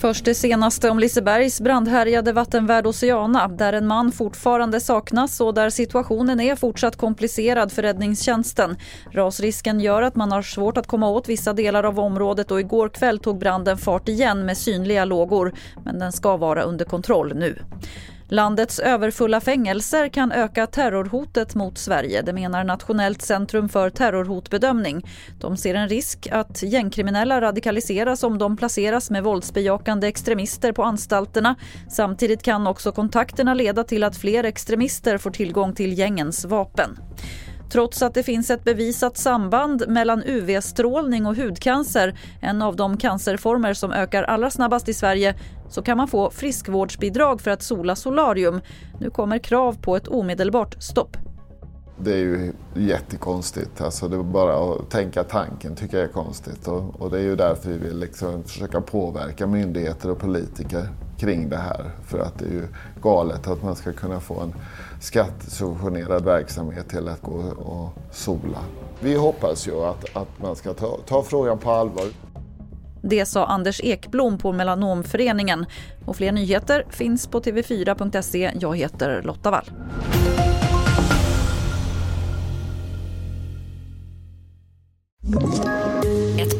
Först det senaste om Lisebergs brandhärjade vattenvärld Oceana där en man fortfarande saknas och där situationen är fortsatt komplicerad för räddningstjänsten. Rasrisken gör att man har svårt att komma åt vissa delar av området och igår kväll tog branden fart igen med synliga lågor men den ska vara under kontroll nu. Landets överfulla fängelser kan öka terrorhotet mot Sverige, det menar Nationellt centrum för terrorhotbedömning. De ser en risk att gängkriminella radikaliseras om de placeras med våldsbejakande extremister på anstalterna. Samtidigt kan också kontakterna leda till att fler extremister får tillgång till gängens vapen. Trots att det finns ett bevisat samband mellan UV-strålning och hudcancer, en av de cancerformer som ökar allra snabbast i Sverige, så kan man få friskvårdsbidrag för att sola solarium. Nu kommer krav på ett omedelbart stopp. Det är ju jättekonstigt. Alltså det är bara att tänka tanken tycker jag är konstigt. Och, och det är ju därför vi vill liksom försöka påverka myndigheter och politiker kring det här. För att det är ju galet att man ska kunna få en skattesubventionerad verksamhet till att gå och sola. Vi hoppas ju att, att man ska ta, ta frågan på allvar. Det sa Anders Ekblom på Melanomföreningen. Och fler nyheter finns på tv4.se. Jag heter Lotta Wall. Ett